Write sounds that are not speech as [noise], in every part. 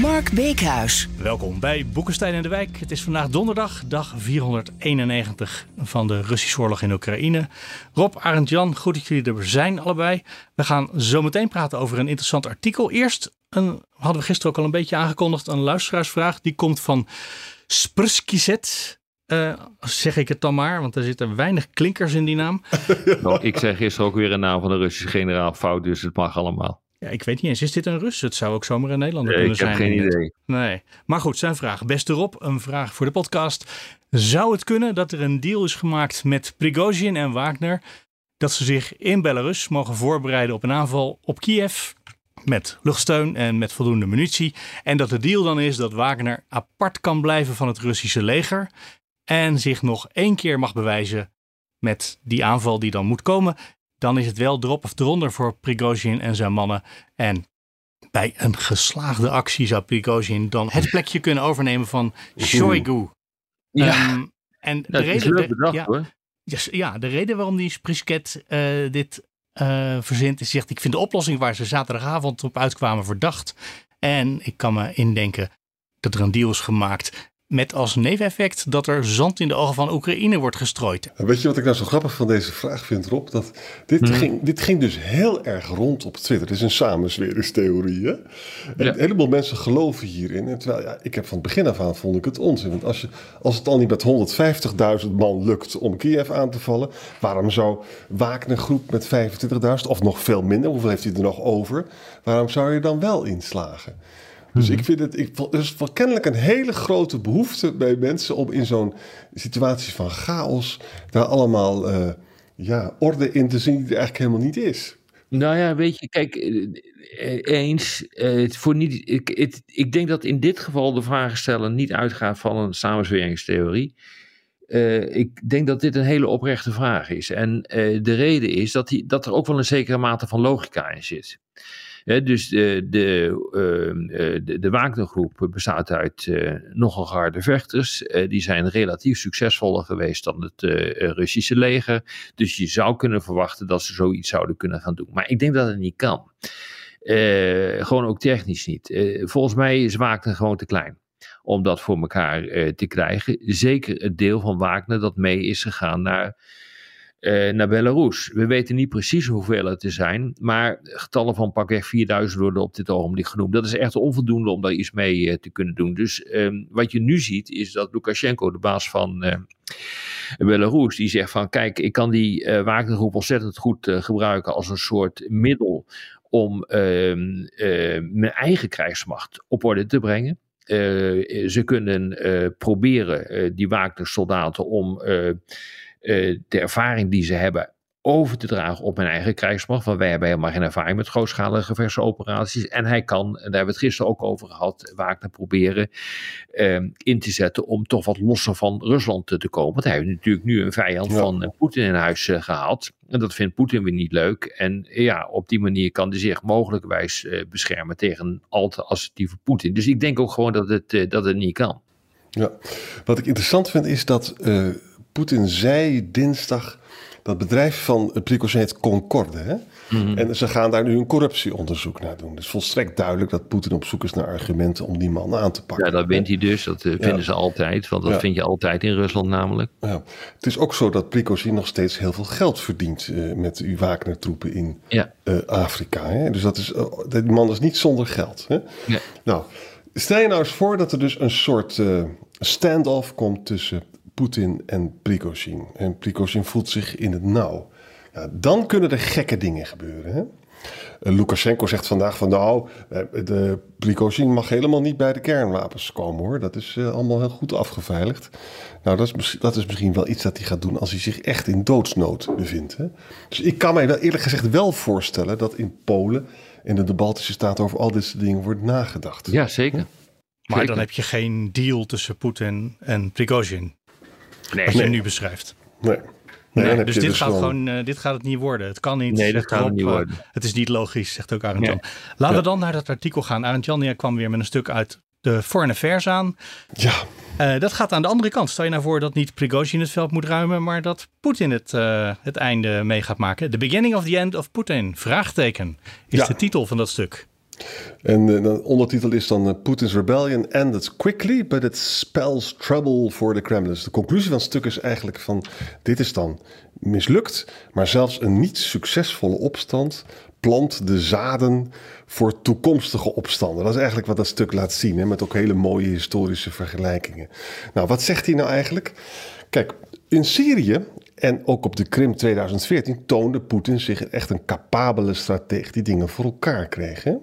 Mark Beekhuis. Welkom bij Boekenstein en de Wijk. Het is vandaag donderdag, dag 491 van de Russische oorlog in Oekraïne. Rob, Arend, Jan, goed dat jullie er zijn allebei. We gaan zo meteen praten over een interessant artikel. Eerst een, hadden we gisteren ook al een beetje aangekondigd, een luisteraarsvraag. Die komt van Sprskizet. Uh, zeg ik het dan maar, want er zitten weinig klinkers in die naam. [laughs] nou, ik zeg gisteren ook weer een naam van een Russische generaal fout, dus het mag allemaal. Ja, ik weet niet eens, is dit een Rus? Het zou ook zomaar een Nederlander nee, kunnen zijn. Ik heb geen idee. Nee, maar goed, zijn vraag. Beste Rob, een vraag voor de podcast. Zou het kunnen dat er een deal is gemaakt met Prigozhin en Wagner... dat ze zich in Belarus mogen voorbereiden op een aanval op Kiev... met luchtsteun en met voldoende munitie. En dat de deal dan is dat Wagner apart kan blijven van het Russische leger... en zich nog één keer mag bewijzen met die aanval die dan moet komen dan is het wel drop of eronder voor Prigozhin en zijn mannen. En bij een geslaagde actie zou Prigozhin dan het plekje kunnen overnemen van Shoigu. Ja, um, en de reden, bedacht, ja, hoor. Ja, de reden waarom die Prisket uh, dit uh, verzint is, zegt ik vind de oplossing waar ze zaterdagavond op uitkwamen verdacht. En ik kan me indenken dat er een deal is gemaakt met als neveneffect dat er zand in de ogen van Oekraïne wordt gestrooid. Weet je wat ik nou zo grappig van deze vraag vind, Rob? Dat dit, hmm. ging, dit ging dus heel erg rond op Twitter. Het is een samenzweringstheorie. Hè? En een heleboel mensen geloven hierin. En terwijl ja, ik heb van het begin af aan vond ik het onzin. Want als, je, als het al niet met 150.000 man lukt om Kiev aan te vallen, waarom zou Wagner groep met 25.000 of nog veel minder, hoeveel heeft hij er nog over? Waarom zou je dan wel inslagen? Dus ik mhm. vind het, ik, er is kennelijk een hele grote behoefte bij mensen om in zo'n situatie van chaos daar allemaal uh, ja, orde in te zien die er eigenlijk helemaal niet is. Nou ja, weet je, kijk, eh, eh, eens, voor niet, ik, het, ik denk dat in dit geval de vragen stellen niet uitgaat van een samenzweringstheorie. Uh, ik denk dat dit een hele oprechte vraag is. En uh, de reden is dat, die, dat er ook wel een zekere mate van logica in zit dus de, de, ehm, eh, de, de Wagnergroep bestaat uit uh, nogal harde vechters. Uh, die zijn relatief succesvoller geweest dan het Russische leger. Dus je zou kunnen verwachten dat ze zoiets zouden kunnen gaan doen. Maar ik denk dat het niet kan. gewoon ook technisch niet. volgens mij is Wagner gewoon te klein om dat voor elkaar te krijgen. Zeker het deel van Wagner dat mee is gegaan naar uh, naar Belarus. We weten niet precies hoeveel het er zijn, maar getallen van pakweg 4000 worden op dit ogenblik genoemd. Dat is echt onvoldoende om daar iets mee uh, te kunnen doen. Dus uh, wat je nu ziet is dat Lukashenko, de baas van eh, Belarus, die zegt van kijk, ik kan die Wagnergroep ontzettend goed gebruiken als een soort middel om ehm, mijn eigen krijgsmacht op orde te brengen. ze kunnen proberen, die Wagner-soldaten, om uh, de ervaring die ze hebben over te dragen op mijn eigen krijgsmacht. Want wij hebben helemaal geen ervaring met grootschalige gevechtsoperaties. En hij kan, en daar hebben we het gisteren ook over gehad, Wagner proberen uh, in te zetten om toch wat losser van Rusland te, te komen. Want hij heeft natuurlijk nu een vijand van uh, Poetin in huis uh, gehaald. En dat vindt Poetin weer niet leuk. En ja, op die manier kan hij zich mogelijkwijs beschermen tegen al te assertieve Poetin. Dus ik denk ook gewoon dat het, dat het niet kan. Ja, wat ik interessant vind is dat Poetin zei dinsdag dat bedrijf van Prigozhin heet Concorde. Hè? Mhm. En ze gaan daar nu een corruptieonderzoek naar doen. Dus volstrekt duidelijk dat Poetin op zoek is naar argumenten om die man aan te pakken. Ja, dat wint hij dus. Dat eh, vinden ze altijd. Want dat vind je altijd in Rusland namelijk. Ja. Het is ook zo dat Prigozhin nog steeds heel veel geld verdient uh, met uw Wagner-troepen in ja. uh, Afrika. Hè? Dus dat is, die man is niet zonder geld. Hè? Nou, stel je nou eens voor dat er dus een soort standoff komt tussen Poetin en Prigozhin. En Prigozhin voelt zich in het nauw. Ja, dan kunnen er gekke dingen gebeuren. Hè? Uh, Lukashenko zegt vandaag van nou, eh, de Prigozhin mag helemaal niet bij de kernwapens komen hoor. Dat is uh, allemaal heel goed afgeveiligd. Nou, dat is, dat is misschien wel iets dat hij gaat doen als hij zich echt in doodsnood bevindt. Hè? Dus ik kan mij wel eerlijk gezegd wel voorstellen dat in Polen en de, de Baltische Staten over al dit soort dingen wordt nagedacht. Ja, zeker. Maar dan heb je geen deal tussen Poetin en Prigozhin. Nee, als je nu beschrijft. Nee. nee dus dit, dus gaat gewoon, uh, dit gaat het niet worden. Het kan niet. Nee, dat gaat het niet worden. het is niet logisch, zegt ook Arend Jan. Laten we dan naar dat artikel gaan. Arend Jan kwam weer met een stuk uit de Foreign Affairs aan. Ja. Uh, dat gaat aan de andere kant. Stel je nou voor dat niet Prigozhin het veld moet ruimen, maar dat Poetin het, uh, het einde mee gaat maken. The beginning of the end of Putin? Vraagteken is de titel van dat stuk. En uh, de ondertitel is dan uh, Putin's rebellion ended quickly, but it spells trouble for the Kremlin. Dus de conclusie van het stuk is eigenlijk van dit is dan mislukt, maar zelfs een niet succesvolle opstand plant de zaden voor toekomstige opstanden. Dat is eigenlijk wat dat stuk laat zien, hè, met ook hele mooie historische vergelijkingen. Nou, wat zegt hij nou eigenlijk? Kijk, in Syrië en ook op de Krim 2014 toonde Poetin zich echt een capabele strateeg die dingen voor elkaar kreeg. Hè?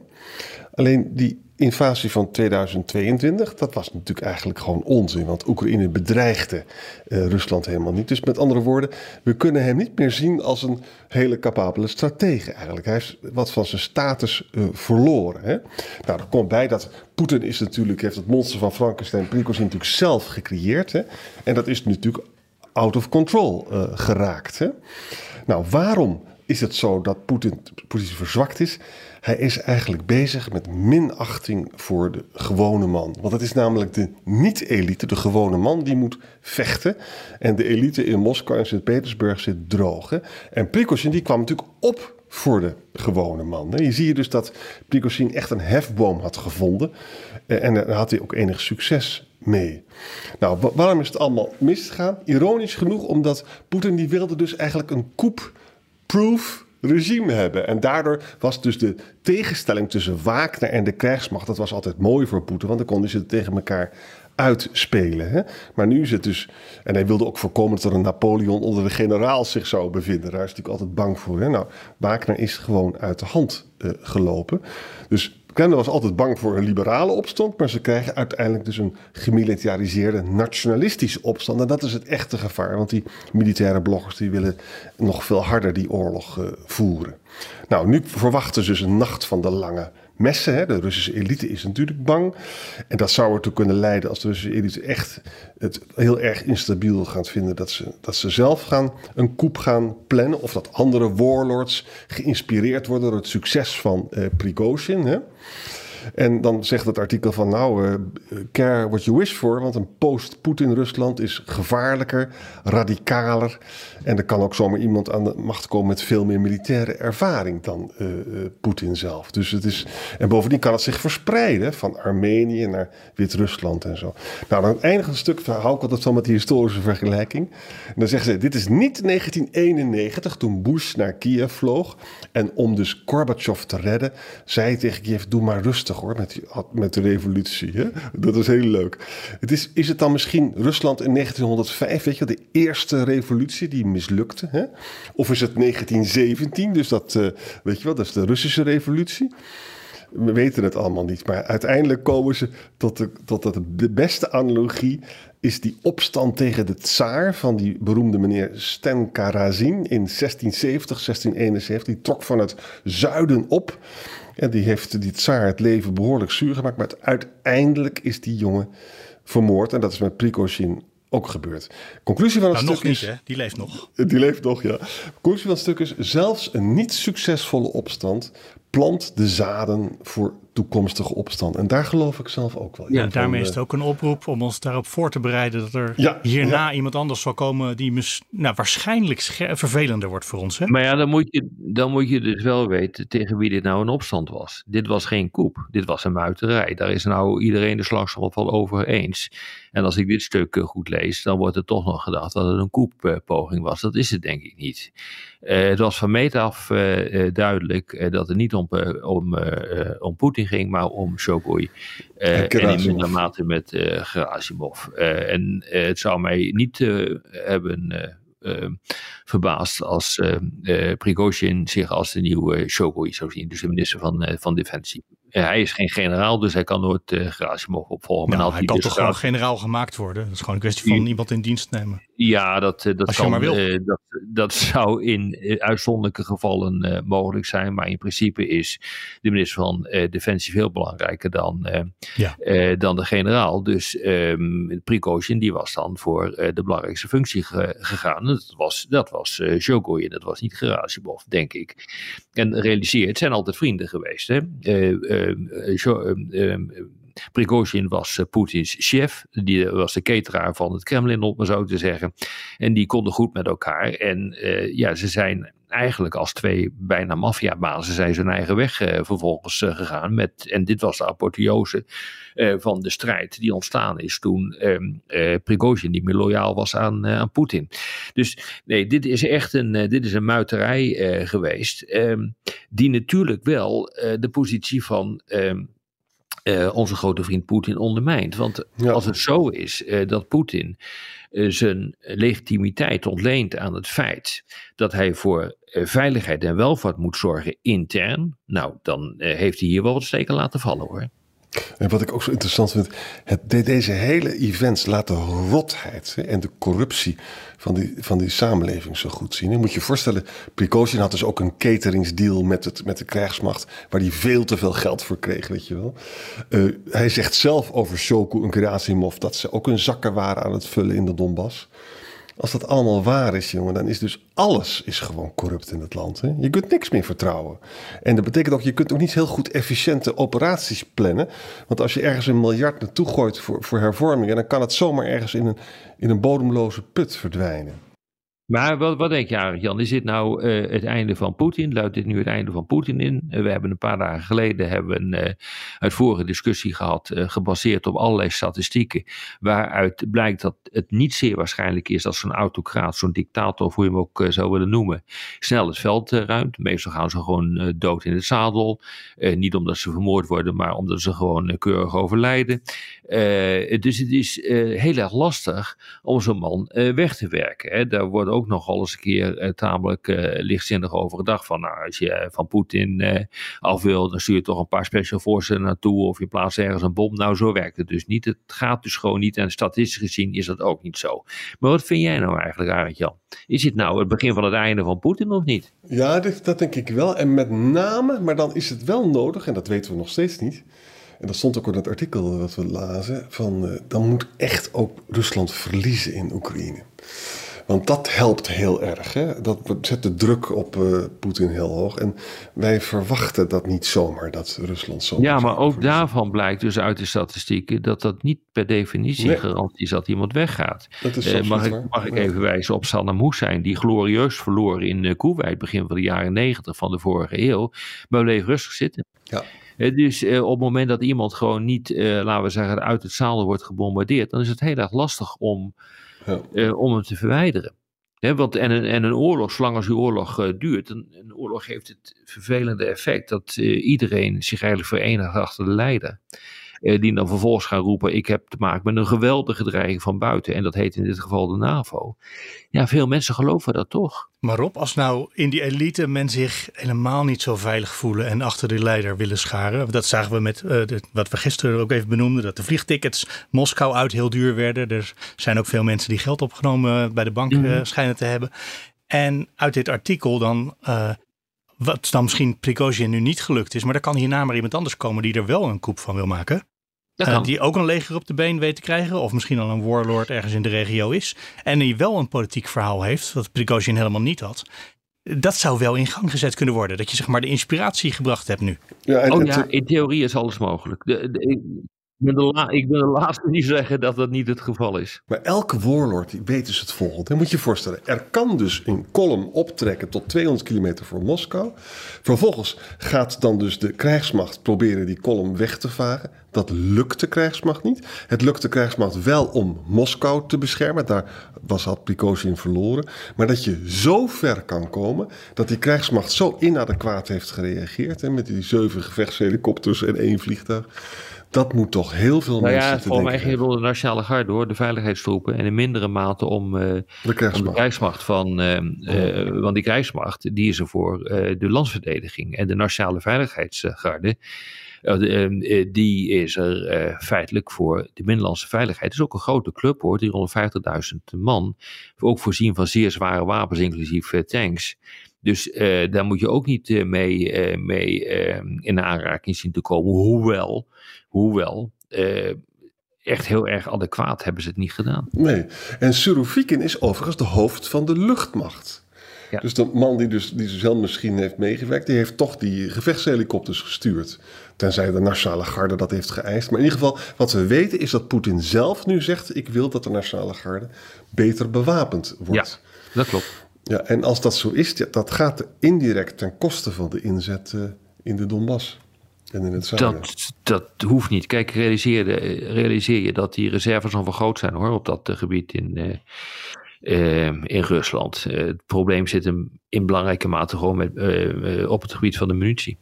Alleen die invasie van 2022, dat was natuurlijk eigenlijk gewoon onzin. Want Oekraïne bedreigde uh, Rusland helemaal niet. Dus met andere woorden, we kunnen hem niet meer zien als een hele capabele stratege eigenlijk. Hij heeft wat van zijn status uh, verloren. Hè? Nou, er komt bij dat Poetin is natuurlijk, heeft het monster van Frankenstein, Prigozhin natuurlijk zelf gecreëerd. Hè? En dat is natuurlijk out of control uh, geraakt. Hè? Nou, waarom is het zo dat Poetin, Poetin verzwakt is? Hij is eigenlijk bezig met minachting voor de gewone man. Want het is namelijk de niet-elite, de gewone man, die moet vechten. En de elite in Moskou en Sint-Petersburg zit droog. En Prigozhin die kwam natuurlijk op voor de gewone man. Je ziet dus dat Prigozhin echt een hefboom had gevonden. Eh, en daar had hij ook enig succes mee. Nou, waarom is het allemaal misgegaan? Ironisch genoeg omdat Poetin die wilde dus eigenlijk een coup-proof regime hebben. En daardoor was dus de tegenstelling tussen Wagner en de krijgsmacht... dat was altijd mooi voor Poetin, want dan konden ze tegen elkaar uitspelen. Hè? Maar nu is het dus... En hij wilde ook voorkomen dat er een Napoleon onder de generaals zich zou bevinden. Daar is natuurlijk altijd bang voor. Hè? Nou, Wagner is gewoon uit de hand uh, gelopen. Dus Kremlin was altijd bang voor een liberale opstand, maar ze krijgen uiteindelijk dus een gemilitariseerde nationalistische opstand. En dat is het echte gevaar, want die militaire bloggers die willen nog veel harder die oorlog uh, voeren. Nou, nu verwachten ze dus een nacht van de lange messen. Hè. De Russische elite is natuurlijk bang. En dat zou ertoe kunnen leiden als de Russische elite echt het heel erg instabiel gaat vinden. Dat ze, dat ze zelf gaan een coup gaan plannen. Of dat andere warlords geïnspireerd worden door het succes van uh, Prigozhin. En dan zegt het artikel van nou, uh, care what you wish for, want een post-Poetin-Rusland is gevaarlijker, radicaler. En er kan ook zomaar iemand aan de macht komen met veel meer militaire ervaring dan uh, Poetin zelf. Dus het is, en bovendien kan het zich verspreiden van Armenië naar Wit-Rusland en zo. Nou, dan eindigt een stuk, hou ik altijd zo met die historische vergelijking. En dan zeggen ze, dit is niet 1991 toen Bush naar Kiev vloog. En om dus Gorbachev te redden, zei tegen Kiev, doe maar rustig hoor, met, met de revolutie. Hè? Dat is heel leuk. Het is, is het dan misschien Rusland in 1905, weet je, de eerste revolutie die mislukte? Hè? Of is het 1917, dus dat, uh, weet je wel, dat is de Russische revolutie? We weten het allemaal niet, maar uiteindelijk komen ze tot de, tot de beste analogie is die opstand tegen de tsaar van die beroemde meneer Sten Karazin in 1670, 1671. Die trok van het zuiden op en die heeft die tsaar het leven behoorlijk zuur gemaakt. Maar uiteindelijk is die jongen vermoord. En dat is met Prigozhin ook gebeurd. Conclusie van het nou, stuk nog is... Niet, hè? Die leeft nog. Die leeft nog, ja. Conclusie van het stuk is... zelfs een niet succesvolle opstand plant de zaden voor toekomstige opstand. En daar geloof ik zelf ook wel in. Ja, daarmee is het ook een oproep om ons daarop voor te bereiden dat er hierna iemand anders zal komen die nou, waarschijnlijk vervelender wordt voor ons. Hè? Maar ja, dan moet, je, dan moet je dus wel weten tegen wie dit nou een opstand was. Dit was geen koep, dit was een muiterij. Daar is nou iedereen de slagschal over eens. En als ik dit stuk eh, goed lees, dan wordt er toch nog gedacht dat het een koeppoging was. Dat is het denk ik niet. Uh, het was van meet af uh, duidelijk dat het niet om, om, om Poetin ging, maar om Shogui. en in mindere mate met Gerasimov. en het zou mij niet hebben verbaasd als Prigozhin zich als de nieuwe Shogui zou zien. Dus de minister van, van Defensie. hij is geen generaal, dus hij kan nooit uh, Gerasimov opvolgen. Nou, hij kan toch gewoon generaal gemaakt worden? Dat is gewoon een kwestie van iemand in dienst nemen. Ja, dat, eh, dat, kan, uh, dat, dat [laughs] zou in uh, uitzonderlijke gevallen mogelijk zijn. Maar in principe is de minister van Defensie veel belangrijker dan, ja. dan de generaal. Dus um, Prigozhin die was dan voor de belangrijkste functie gegaan. Dat was, dat was uh, dat was niet Gerasimov, denk ik. En realiseer, het zijn altijd vrienden geweest. Hè? Prigozhin was uh, Poetins chef. Die was de cateraar van het Kremlin, om maar zo te zeggen. En die konden goed met elkaar. En uh, ja, ze zijn eigenlijk als twee bijna maffiabazen zijn zijn eigen weg uh, vervolgens gegaan. Met, en dit was de apotheose van de strijd die ontstaan is toen uh, Prigozhin niet meer loyaal was aan, aan Poetin. Dus nee, dit is echt een, dit is een muiterij geweest. Ehm, die natuurlijk wel de positie van ehm, uh, onze grote vriend Poetin ondermijnt. Want als het zo is uh, dat Poetin uh, zijn legitimiteit ontleent aan het feit dat hij voor veiligheid en welvaart moet zorgen intern, nou dan heeft hij hier wel wat steken laten vallen hoor. En wat ik ook zo interessant vind, het, deze hele events laten de rotheid en de corruptie van die, van die samenleving zo goed zien. Je moet je voorstellen, Prigozhin had dus ook een cateringsdeal met, het, met de krijgsmacht, waar hij veel te veel geld voor kreeg, weet je wel. Uh, hij zegt zelf over Shoku en Gerasimov dat ze ook een zakken waren aan het vullen in de Donbass. Als dat allemaal waar is, jongen, dan is dus alles is gewoon corrupt in het land. Hè? Je kunt niks meer vertrouwen. En dat betekent ook, je kunt ook niet heel goed efficiënte operaties plannen. Want als je ergens een miljard naartoe gooit voor, hervormingen, dan kan het zomaar ergens in een, in een bodemloze put verdwijnen. Maar wat, wat denk je, Jan? Is dit nou uh, het einde van Poetin? Luidt dit nu het einde van Poetin in? Uh, we hebben een paar dagen geleden hebben een uh, uitvoerige discussie gehad, gebaseerd op allerlei statistieken, waaruit blijkt dat het niet zeer waarschijnlijk is dat zo'n autocraat, zo'n dictator, of hoe je hem ook zou willen noemen, snel het veld ruimt. Meestal gaan ze gewoon dood in het zadel. niet omdat ze vermoord worden, maar omdat ze gewoon keurig overlijden. Dus het is heel erg lastig om zo'n man weg te werken. Hè. Daar worden ook nogal eens een keer tamelijk lichtzinnig over gedacht. Van nou, als je eh, van Poetin af wil, dan stuur je toch een paar special forces naartoe. Of je plaatst ergens een bom. Nou, zo werkt het dus niet. Het gaat dus gewoon niet. En statistisch gezien is dat ook niet zo. Maar wat vind jij nou eigenlijk, Arend Jan? Is dit nou het begin van het einde van Poetin of niet? Ja, dat, dat denk ik wel. En met name, maar dan is het wel nodig, en dat weten we nog steeds niet. En dat stond ook in het artikel wat we lazen. Van, dan moet echt ook Rusland verliezen in Oekraïne. Want dat helpt heel erg. Hè? Dat zet de druk op uh, Poetin heel hoog. En wij verwachten dat niet zomaar, dat Rusland zo. Ja, maar ook daarvan blijkt dus uit de statistieken dat dat niet per definitie nee. garantie is dat iemand weggaat. Dat is uh, mag ik, mag ik even wijzen op Saddam Hussein, die glorieus verloor in uh, Kuwait begin van de jaren negentig van de vorige eeuw. Maar bleef rustig zitten. Ja. Dus op het moment dat iemand gewoon niet, laten we zeggen, uit het zadel wordt gebombardeerd, dan is het heel erg lastig om ja. uh, om hem te verwijderen. want, en, een, en een oorlog, zolang als die oorlog uh, duurt, een, een, oorlog heeft het vervelende effect dat uh, iedereen zich eigenlijk verenigt achter de leider. Die dan vervolgens gaan roepen: Ik heb te maken met een geweldige dreiging van buiten. En dat heet in dit geval de NAVO. Ja, veel mensen geloven dat toch. Maar Rob, als nou in die elite men zich helemaal niet zo veilig voelen en achter de leider willen scharen. Dat zagen we met uh, de, wat we gisteren ook even benoemden, dat de vliegtickets Moskou uit heel duur werden. Er zijn ook veel mensen die geld opgenomen bij de bank mm. uh, schijnen te hebben. En uit dit artikel dan, uh, wat dan misschien Prigozhin nu niet gelukt is, maar er kan hierna maar iemand anders komen die er wel een koep van wil maken. Uh, die ook een leger op de been weet te krijgen. Of misschien al een warlord ergens in de regio is. En die wel een politiek verhaal heeft. Wat Prigozhin helemaal niet had. Dat zou wel in gang gezet kunnen worden. Dat je zeg maar de inspiratie gebracht hebt nu. Ja, en, oh ja, in theorie is alles mogelijk. De, ik ben de laatste die zeggen dat dat niet het geval is. Maar elke warlord die weet dus het volgende. Dan moet je je voorstellen. Er kan dus een kolom optrekken tot 200 kilometer voor Moskou. Vervolgens gaat dan dus de krijgsmacht proberen die kolom weg te varen. Dat lukt de krijgsmacht niet. Het lukt de krijgsmacht wel om Moskou te beschermen. Daar was had Prigozhin verloren. Maar dat je zo ver kan komen dat die krijgsmacht zo inadequaat heeft gereageerd. Hè, met die zeven gevechtshelikopters en één vliegtuig dat moet toch heel veel nou mensen. Ja, volgens mij ging het om de Nationale Garde door, de veiligheidstroepen. En in mindere mate om, uh, de, krijgsmacht. de krijgsmacht. Van, uh, uh, want die krijgsmacht die is er voor de landsverdediging. En de Nationale Veiligheidsgarde. die is er feitelijk voor de binnenlandse veiligheid. Het is ook een grote club hoor, 350.000 man. Ook voorzien van zeer zware wapens, inclusief tanks. Dus daar moet je ook niet mee, mee in aanraking zien te komen. Hoewel, hoewel echt heel erg adequaat hebben ze het niet gedaan. Nee, en Surovikin is overigens de hoofd van de luchtmacht. Dus de man die dus, die zelf misschien heeft meegewerkt, die heeft toch die gevechtshelikopters gestuurd. Tenzij de Nationale Garde dat heeft geëist. Maar in ieder geval, wat we weten is dat Poetin zelf nu zegt: Ik wil dat de Nationale Garde beter bewapend wordt. Ja, dat klopt. Ja, en als dat zo is, dat gaat indirect ten koste van de inzet uh, in de Donbass. En in het zuiden. Dat, dat hoeft niet. Kijk, realiseer, realiseer je dat die reserves al groot zijn hoor, op dat uh, gebied in, in Rusland. Eh, het probleem zit hem in belangrijke mate gewoon met, eh, eh, op het gebied van de munitie.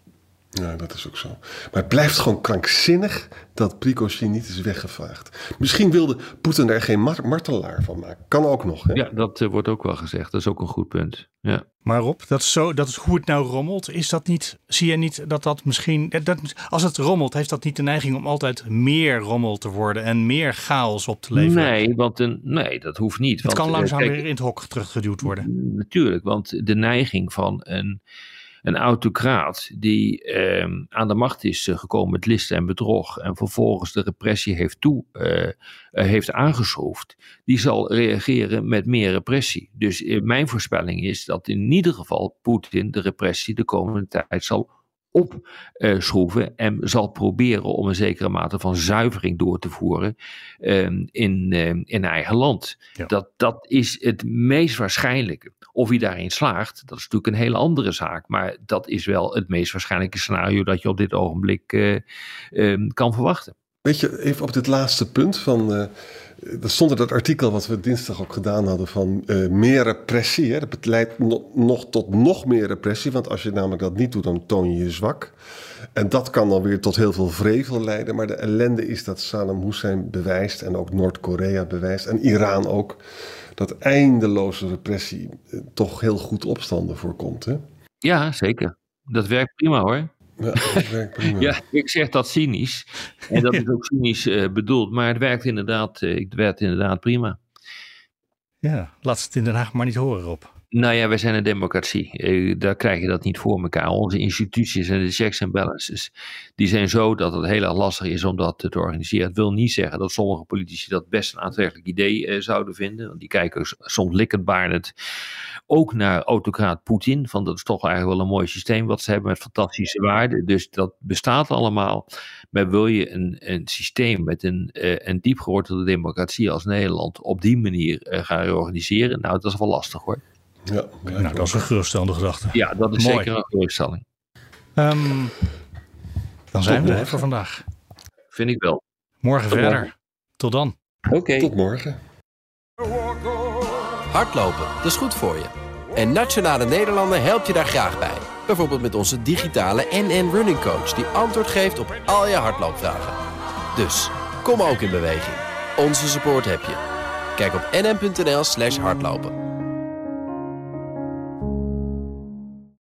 Ja, dat is ook zo. Maar het blijft gewoon krankzinnig dat Prigozhin niet is weggevaagd. Misschien wilde Poetin er geen martelaar van maken. Kan ook nog. Hè? Ja, dat wordt ook wel gezegd. Dat is ook een goed punt. Ja. Maar Rob, dat is, zo, dat is hoe het nou rommelt. Is dat niet, zie je niet dat dat misschien, dat, als het rommelt, heeft dat niet de neiging om altijd meer rommel te worden en meer chaos op te leveren? Nee, want een, nee dat hoeft niet. Het kan langzaam weer in het hok teruggeduwd worden. Natuurlijk, want de neiging van een een autocraat die ehm, aan de macht is eh, gekomen met listen en bedrog en vervolgens de repressie heeft, toe, uh, heeft aangeschroefd, die zal reageren met meer repressie. Dus mijn voorspelling is dat in ieder geval Poetin de repressie de komende tijd zal opschroeven en zal proberen om een zekere mate van zuivering door te voeren ehm, in, ehm, in eigen land. Dat, dat is het meest waarschijnlijke. Of hij daarin slaagt, dat is natuurlijk een hele andere zaak. Maar dat is wel het meest waarschijnlijke scenario dat je op dit ogenblik uh, kan verwachten. Weet je, even op dit laatste punt van. Uh, er stond in dat artikel wat we dinsdag ook gedaan hadden van uh, meer repressie. Hè. Dat leidt nog tot nog meer repressie. Want als je namelijk dat niet doet, dan toon je je zwak. En dat kan dan weer tot heel veel vrevel leiden. Maar de ellende is dat Saddam Hussein bewijst. En ook Noord-Korea bewijst. En Iran ook dat eindeloze repressie eh, toch heel goed opstanden voorkomt. Hè? Ja, zeker. Dat werkt prima hoor. Ja, dat werkt prima. ja, ik zeg dat cynisch. En dat [laughs] is ook cynisch uh, bedoeld. Maar het werkt inderdaad, uh, het werkt inderdaad prima. Ja, laat het in Den Haag maar niet horen op. Nou ja, wij zijn een democratie. Eh, daar krijg je dat niet voor elkaar. Onze instituties en de checks en balances, die zijn zo dat het heel erg lastig is om dat te organiseren. Het wil niet zeggen dat sommige politici dat best een aantrekkelijk idee eh, zouden vinden. Want die kijken soms likkendbaardend ook naar autocraat Poetin. Van dat is toch eigenlijk wel een mooi systeem wat ze hebben met fantastische waarden. Dus dat bestaat allemaal. Maar wil je een, een systeem met een, uh, een diep gewortelde democratie als Nederland op die manier gaan reorganiseren? Nou, dat is wel lastig hoor. Ja, nou, dat is een geruststellende gedachte. Ja, dat is zeker een geruststelling. Um, dan zijn we er voor vandaag. Vind ik wel. Morgen verder. Tot dan. Oké. Tot morgen. Hardlopen, dat is goed voor je. En Nationale Nederlanden helpt je daar graag bij. Bijvoorbeeld met onze digitale NN Running Coach... die antwoord geeft op al je hardloopvragen. Dus, kom ook in beweging. Onze support heb je. Kijk op nn.nl slash hardlopen.